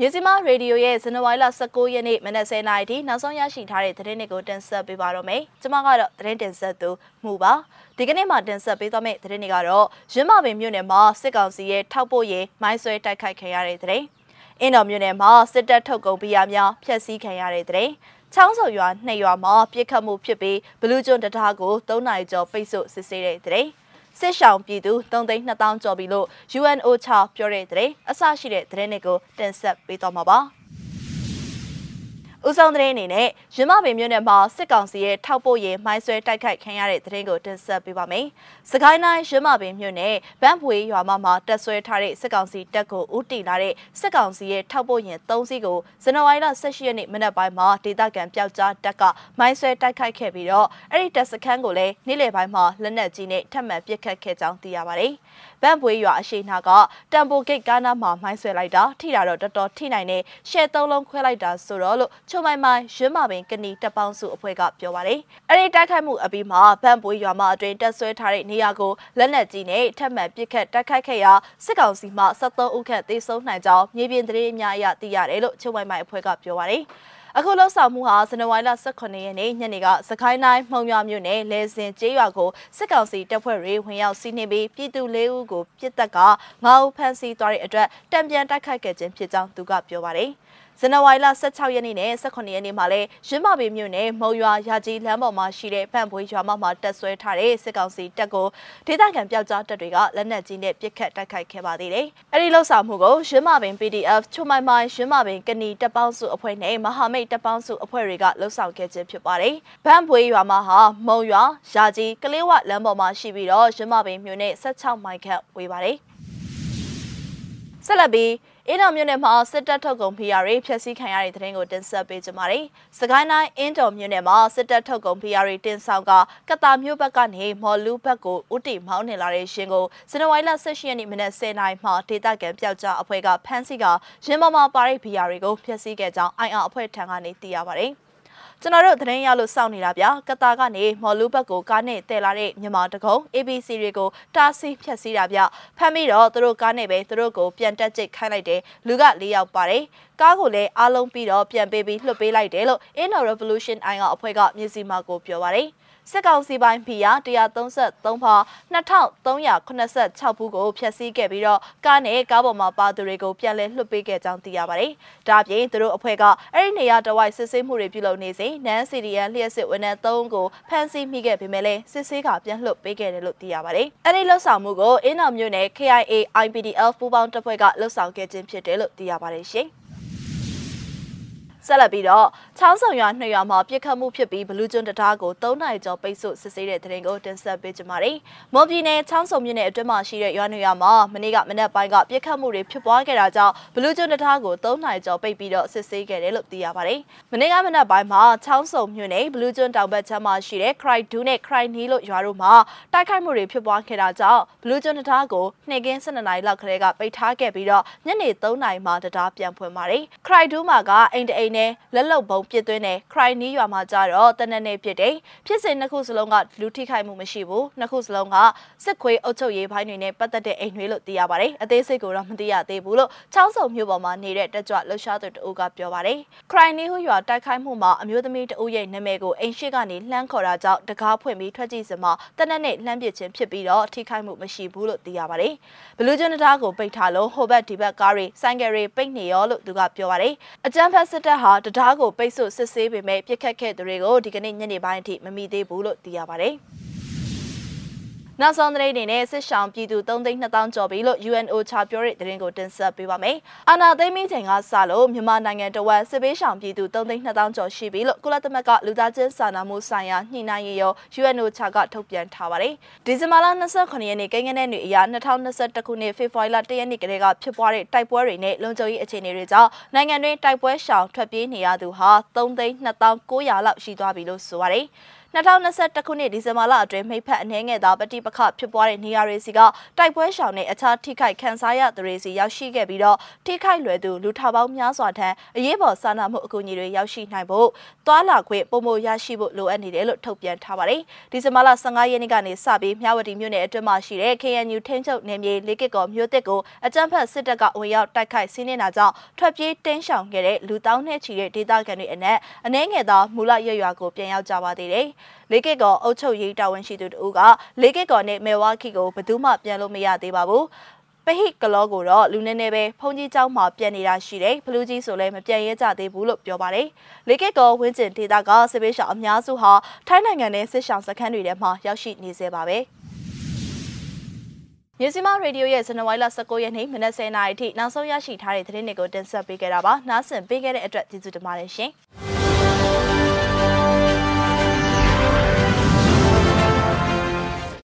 မြစီမရေဒီယိုရဲ့ဇန်နဝါရီလ19ရက်နေ့မနက်10:00နာရီထိနောက်ဆုံးရရှိထားတဲ့သတင်းတွေကိုတင်ဆက်ပေးပါတော့မယ်။ကျွန်မကတော့သတင်းတင်ဆက်သူမှုပါ။ဒီကနေ့မှတင်ဆက်ပေးသွားမယ့်သတင်းတွေကတော့ရင်းမပင်မြို့နယ်မှာစစ်ကောင်စီရဲ့ထောက်ပို့ရေးမိုင်းဆွဲတိုက်ခိုက်ခံရတဲ့သတင်း။အင်းတော်မြို့နယ်မှာစစ်တပ်ထုတ်ကုန်ပြရများဖျက်ဆီးခံရတဲ့သတင်း။ချောင်းစုံရွာနှစ်ရွာမှာပြစ်ခတ်မှုဖြစ်ပြီးဘလူးကျွန်းတထားကို3နာရီကျော်ပိတ်ဆို့စစ်ဆေးတဲ့တဲ့ စစ်ရှောင်ပြည်သူ3သိန်း2000ကျော်ပြီလို့ UNO ချပြောတဲ့တဲ့အစရှိတဲ့သတင်းတွေကိုတင်ဆက်ပေးသွားမှာပါ။ ဦးဆောင်သတင်းအနေနဲ့ရမပင်မြို့နယ်မှာစစ်ကောင်စီရဲ့ထောက်ပို့ရေးမိုင်းဆွဲတိုက်ခိုက်ခံရတဲ့သတင်းကိုတင်ဆက်ပေးပါမယ်။စကိုင်းတိုင်းရမပင်မြို့နယ်ဗန်းပွေရွာမမှာတက်ဆွဲထားတဲ့စစ်ကောင်စီတပ်ကိုဦးတည်လာတဲ့စစ်ကောင်စီရဲ့ထောက်ပို့ရင်၃စီးကိုဇန်နဝါရီလ18ရက်နေ့မနက်ပိုင်းမှာဒေသခံပျောက်ကြားတပ်ကမိုင်းဆွဲတိုက်ခိုက်ခဲ့ပြီးတော့အဲ့ဒီတပ်စခန်းကိုလည်းနေ့လယ်ပိုင်းမှာလက်နက်ကြီးနဲ့ထပ်မံပစ်ခတ်ခဲ့ကြောင်းသိရပါတယ်။ဗန်းပွေရွာအရှိနာကတမ်ပိုဂိတ်ကားနားမှာမိုင်းဆွဲလိုက်တာထိတာတော့တော်တော်ထိနိုင်နေရှယ်သုံးလုံးခွဲလိုက်တာဆိုတော့လို့ချုံမိုင်မိုင်ရင်းမာပင်ကနီတပ်ပေါင်းစုအဖွဲ့ကပြောပါတယ်။အဲဒီတိုက်ခိုက်မှုအပြီးမှာဗန့်ပွေးရွာမအတွင်းတက်ဆွဲထားတဲ့နေရာကိုလက်နက်ကြီးနဲ့ထပ်မံပစ်ခတ်တိုက်ခိုက်ခဲ့ရာစစ်ကောင်စီမှ73ဦးခန့်သေဆုံးနိုင်ကြောင်းမြေပြင်သတင်းအများအရသိရတယ်လို့ချုံမိုင်မိုင်အဖွဲ့ကပြောပါတယ်။အခုလှုပ်ဆောင်မှုဟာဇန်နဝါရီလ18ရက်နေ့ညနေကစကိုင်းတိုင်းမှုံရွာမြို့နယ်လဲစင်ကျေးရွာကိုစစ်ကောင်စီတပ်ဖွဲ့တွေဝင်ရောက်စီးနင်းပြီးပြည်သူ၄ဦးကိုပြစ်တပ်က၅ဦးဖမ်းဆီးသွားတဲ့အတွက်တံပြန်တိုက်ခိုက်ခဲ့ခြင်းဖြစ်ကြောင်းသူကပြောပါတယ်။ ဇန်နဝါရီလ16ရက်နေ့နဲ့18ရက်နေ့မှာလည်းရင်းမပေမြို့နယ်မုံရွာရာကြီးလမ်းပေါ်မှာရှိတဲ့ဖန့်ပွေးရွာမမှာတက်ဆွဲထားတဲ့စစ်ကောင်စီတပ်ကိုဒေသခံပျောက်ကြားတပ်တွေကလက်နက်ကြီးနဲ့ပစ်ခတ်တိုက်ခိုက်ခဲ့ပါသေးတယ်။အဲဒီလှုပ်ဆောင်မှုကိုရင်းမပင် PDF ချုံမိုင်မိုင်ရင်းမပင်ကဏီတပ်ပေါင်းစုအဖွဲ့နဲ့မဟာမိတ်တပ်ပေါင်းစုအဖွဲ့တွေကလှုပ်ဆောင်ခဲ့ခြင်းဖြစ်ပါတယ်။ဖန့်ပွေးရွာမဟာမုံရွာရာကြီးကလေးဝလမ်းပေါ်မှာရှိပြီးတော့ရင်းမပင်မြို့နယ်16မိုင်ခန့်ဝေးပါတယ်။ ဆက်လက်ပြီးအင်းတော်မြို့နယ်မှာစစ်တပ်ထုတ်ကုန်ဖီယာတွေဖျက်ဆီးခံရတဲ့တဲ့ရင်ကိုတင်ဆက်ပေးကြပါမယ်။စကိုင်းတိုင်းအင်းတော်မြို့နယ်မှာစစ်တပ်ထုတ်ကုန်ဖီယာတွေတင်ဆောင်ကကတာမြို့ဘက်ကနေမော်လူဘက်ကိုဥတီမောင်းနေလာတဲ့ရှင်ကိုဇန်နဝါရီလ18ရက်နေ့မနက်10:00နာရီမှာဒေသခံပျောက်ကြားအဖွဲ့ကဖမ်းဆီးကရင်းပေါ်မှာပါတဲ့ဖီယာတွေကိုဖျက်ဆီးခဲ့ကြောင်း IR အဖွဲ့ထံကနေသိရပါတယ်။ ကျွန်တော်တို့သတင်းရလို့စောင့်နေတာဗျကတာကနေမော်လူဘက်ကိုကားနဲ့တဲလာတဲ့မြန်မာတကုံ ABC တွေကိုတားဆီးဖြတ်စည်းတာဗျဖမ်းပြီးတော့သူတို့ကားနဲ့ပဲသူတို့ကိုပြန်တက်ကျိတ်ခိုင်းလိုက်တယ်လူက၄ယောက်ပါတယ်ကားကိုလည်းအားလုံးပြီးတော့ပြန်ပေးပြီးလွှတ်ပေးလိုက်တယ်လို့ Inno Revolution I ကအဖွဲ့ကမြစီမာကိုပြောပါတယ်စစ်ကောင်စီပိုင်းဖီယာ133ဖာ2386ဘူးကိုဖျက်ဆီးခဲ့ပြီးတော့ကားနဲ့ကားပေါ်မှာပါသူတွေကိုပြန်လည်လွှတ်ပေးခဲ့ကြောင်းသိရပါတယ်။ဒါ့အပြင်သူတို့အဖွဲ့ကအဲ့ဒီနေရာတဝိုက်စစ်ဆေးမှုတွေပြုလုပ်နေစဉ်နန်း CDN လျှက်စစ်ဝန်ထမ်း3ကိုဖမ်းဆီးမိခဲ့ပေမဲ့လည်းစစ်ဆေးကပြန်လွှတ်ပေးခဲ့တယ်လို့သိရပါတယ်။အဲ့ဒီလှုပ်ဆောင်မှုကိုအင်းအောင်မြို့နယ် KIA IPDF ပူးပေါင်းတပ်ဖွဲ့ကလှုပ်ဆောင်ခဲ့ခြင်းဖြစ်တယ်လို့သိရပါတယ်ရှင်။ ဆက်လက်ပြီးတော့ချောင်းဆောင်ရွာနှစ်ရွာမှာပြစ်ခတ်မှုဖြစ်ပြီးဘလူးကျွန်းတံတားကို၃နိုင်ကျော်ပိတ်ဆို့စစ်ဆေးတဲ့တဲ့ရင်ကိုတင်ဆက်ပေးကြပါမယ်။မွန်ပြည်နယ်ချောင်းဆောင်မြို့နယ်အတွင်းမှာရှိတဲ့ရွာနှစ်ရွာမှာမနေ့ကမနက်ပိုင်းကပြစ်ခတ်မှုတွေဖြစ်ပွားခဲ့တာကြောင့်ဘလူးကျွန်းတံတားကို၃နိုင်ကျော်ပိတ်ပြီးတော့စစ်ဆေးခဲ့တယ်လို့သိရပါတယ်။မနေ့ကမနက်ပိုင်းမှာချောင်းဆောင်မြို့နယ်ဘလူးကျွန်းတောင်ဘက်ခြမ်းမှာရှိတဲ့ Cry 2နဲ့ Cry နီလို့ရွာတို့မှာတိုက်ခိုက်မှုတွေဖြစ်ပွားခဲ့တာကြောင့်ဘလူးကျွန်းတံတားကိုနှစ်ကင်း12နာရီလောက်ခရဲကပိတ်ထားခဲ့ပြီးတော့ညနေ3နာရီမှာတံတားပြန်ဖွင့်ပါတယ်။ Cry 2မှာကအိမ်တအိမ်နဲ့လက်လုံဘုံပစ်သွင်းတဲ့ခရိုင်နီးရွာမှာကြတော့တနက်နေ့ဖြစ်တယ်ဖြစ်စဉ်နှစ်ခုစလုံးကလူထိခိုက်မှုမရှိဘူးနှစ်ခုစလုံးကစစ်ခွေးအုပ်ချုပ်ရေးပိုင်းတွေနဲ့ပတ်သက်တဲ့အိမ်တွေလို့သိရပါတယ်အသေးစိတ်ကိုတော့မသိရသေးဘူးလို့ချောင်းစုံမြို့ပေါ်မှာနေတဲ့တက်ကြွလှုပ်ရှားသူတအုပ်ကပြောပါတယ်ခရိုင်နီးဟူရွာတိုက်ခိုက်မှုမှာအမျိုးသမီးတအုပ်ရဲ့နာမည်ကိုအိမ်ရှိကနေလှမ်းခေါ်တာကြောင့်တကားဖွင့်ပြီးထွက်ကြည့်စမှာတနက်နေ့လှမ်းပစ်ခြင်းဖြစ်ပြီးတော့ထိခိုက်မှုမရှိဘူးလို့သိရပါတယ်ဘလူးကျွန်းတားကိုပိတ်ထားလို့ဟိုဘက်ဒီဘက်ကားတွေဆိုင်ကယ်တွေပိတ်နေရောလို့သူကပြောပါတယ်အကြမ်းဖက်စစ်တပ်ဟာတရားကိုပိတ်ဆို့စစ်ဆေးပေမဲ့ပြစ်ခတ်ခဲ့သူတွေကိုဒီကနေ့ညနေပိုင်းအထိမမိသေးဘူးလို့သိရပါတယ်။ နောက်ဆုံးသတင်းအနေနဲ့စစ်ဆောင်ပြည်သူ3သိန်း2000ကျော်ပြီလို့ UNO ချပြောတဲ့သတင်းကိုတင်ဆက်ပေးပါမယ်။အာနာသိမ့်မင်းချိန်ကစလို့မြန်မာနိုင်ငံတဝက်စစ်ပေးဆောင်ပြည်သူ3သိန်း2000ကျော်ရှိပြီလို့ကုလသမဂ္ဂလူသားချင်းစာနာမှုဆိုင်ရာညှိနှိုင်းရေးရော UNO ချကထုတ်ပြန်ထားပါတယ်။ဒီဇင်ဘာလ29ရက်နေ့ကိန်းဂဏန်းတွေအရ2021ခုနှစ်ဖေဖော်ဝါရီလ1ရက်နေ့ကတည်းကဖြစ်ပွားတဲ့တိုက်ပွဲတွေနဲ့လုံခြုံရေးအခြေအနေတွေကြောင့်နိုင်ငံတွင်းတိုက်ပွဲရှောင်ထွက်ပြေးနေရသူဟာ3သိန်း2900လောက်ရှိသွားပြီလို့ဆိုပါတယ်။ 2021ခုနှစ်ဒီဇင်ဘာလအတွင်းမိဖက်အနှဲငယ်သာပဋိပက္ခဖြစ်ပွားတဲ့နေရာတွေစီကတိုက်ပွဲရှောင်နဲ့အခြားထိခိုက်ခံစားရသူတွေစီရောက်ရှိခဲ့ပြီးတော့ထိခိုက်လွယ်သူလူထောင်ပေါင်းများစွာထံအရေးပေါ်စာနာမှုအကူအညီတွေရောက်ရှိနိုင်ဖို့သွာလာခွင့်ပုံမရရှိဖို့လိုအပ်နေတယ်လို့ထုတ်ပြန်ထားပါတယ်။ဒီဇင်ဘာလ15ရက်နေ့ကနေစပြီးမြဝတီမြို့နယ်အတွင်းမှာရှိတဲ့ KNU ထင်းချုပ်နယ်မြေလေးကစ်ကော်မြို့တစ်ကိုအကြမ်းဖက်စစ်တပ်ကဝင်ရောက်တိုက်ခိုက်စီးနင်းတာကြောင့်ထွက်ပြေးတင်းရှောင်ခဲ့တဲ့လူတောင်းနဲ့ချီတဲ့ဒေသခံတွေအနက်အနှဲငယ်သောမူလရွရွာကိုပြန်ရောက်ကြပါသေးတယ်။လေးကစ်ကော်အုပ်ချုပ်ရေးတာဝန်ရှိသူတို့ကလေးကစ်ကော်နဲ့မေဝါခီကိုဘယ်သူမှပြန်လို့မရသေးပါဘူး။ပဟိကလောကိုတော့လူနေနေပဲဖုန်ကြီးเจ้าမှာပြန်နေတာရှိတယ်ဘလူးကြီးဆိုလည်းမပြန်ရဲကြသေးဘူးလို့ပြောပါတယ်လေကစ်ကောဝင်းကျင်ဒေတာကစစ်ပေးရှောင်အများစုဟာထိုင်းနိုင်ငံနဲ့စစ်ရှောင်စခန်းတွေထဲမှာရောက်ရှိနေစေပါပဲမြစီမရေဒီယိုရဲ့ဇန်နဝါရီလ19ရက်နေ့မနက်10:00နာရီထိနောက်ဆုံးရရှိထားတဲ့သတင်းတွေကိုတင်ဆက်ပေးခဲ့တာပါ။နားဆင်ပေးခဲ့တဲ့အတွက်ကျေးဇူးတင်ပါတယ်ရှင်။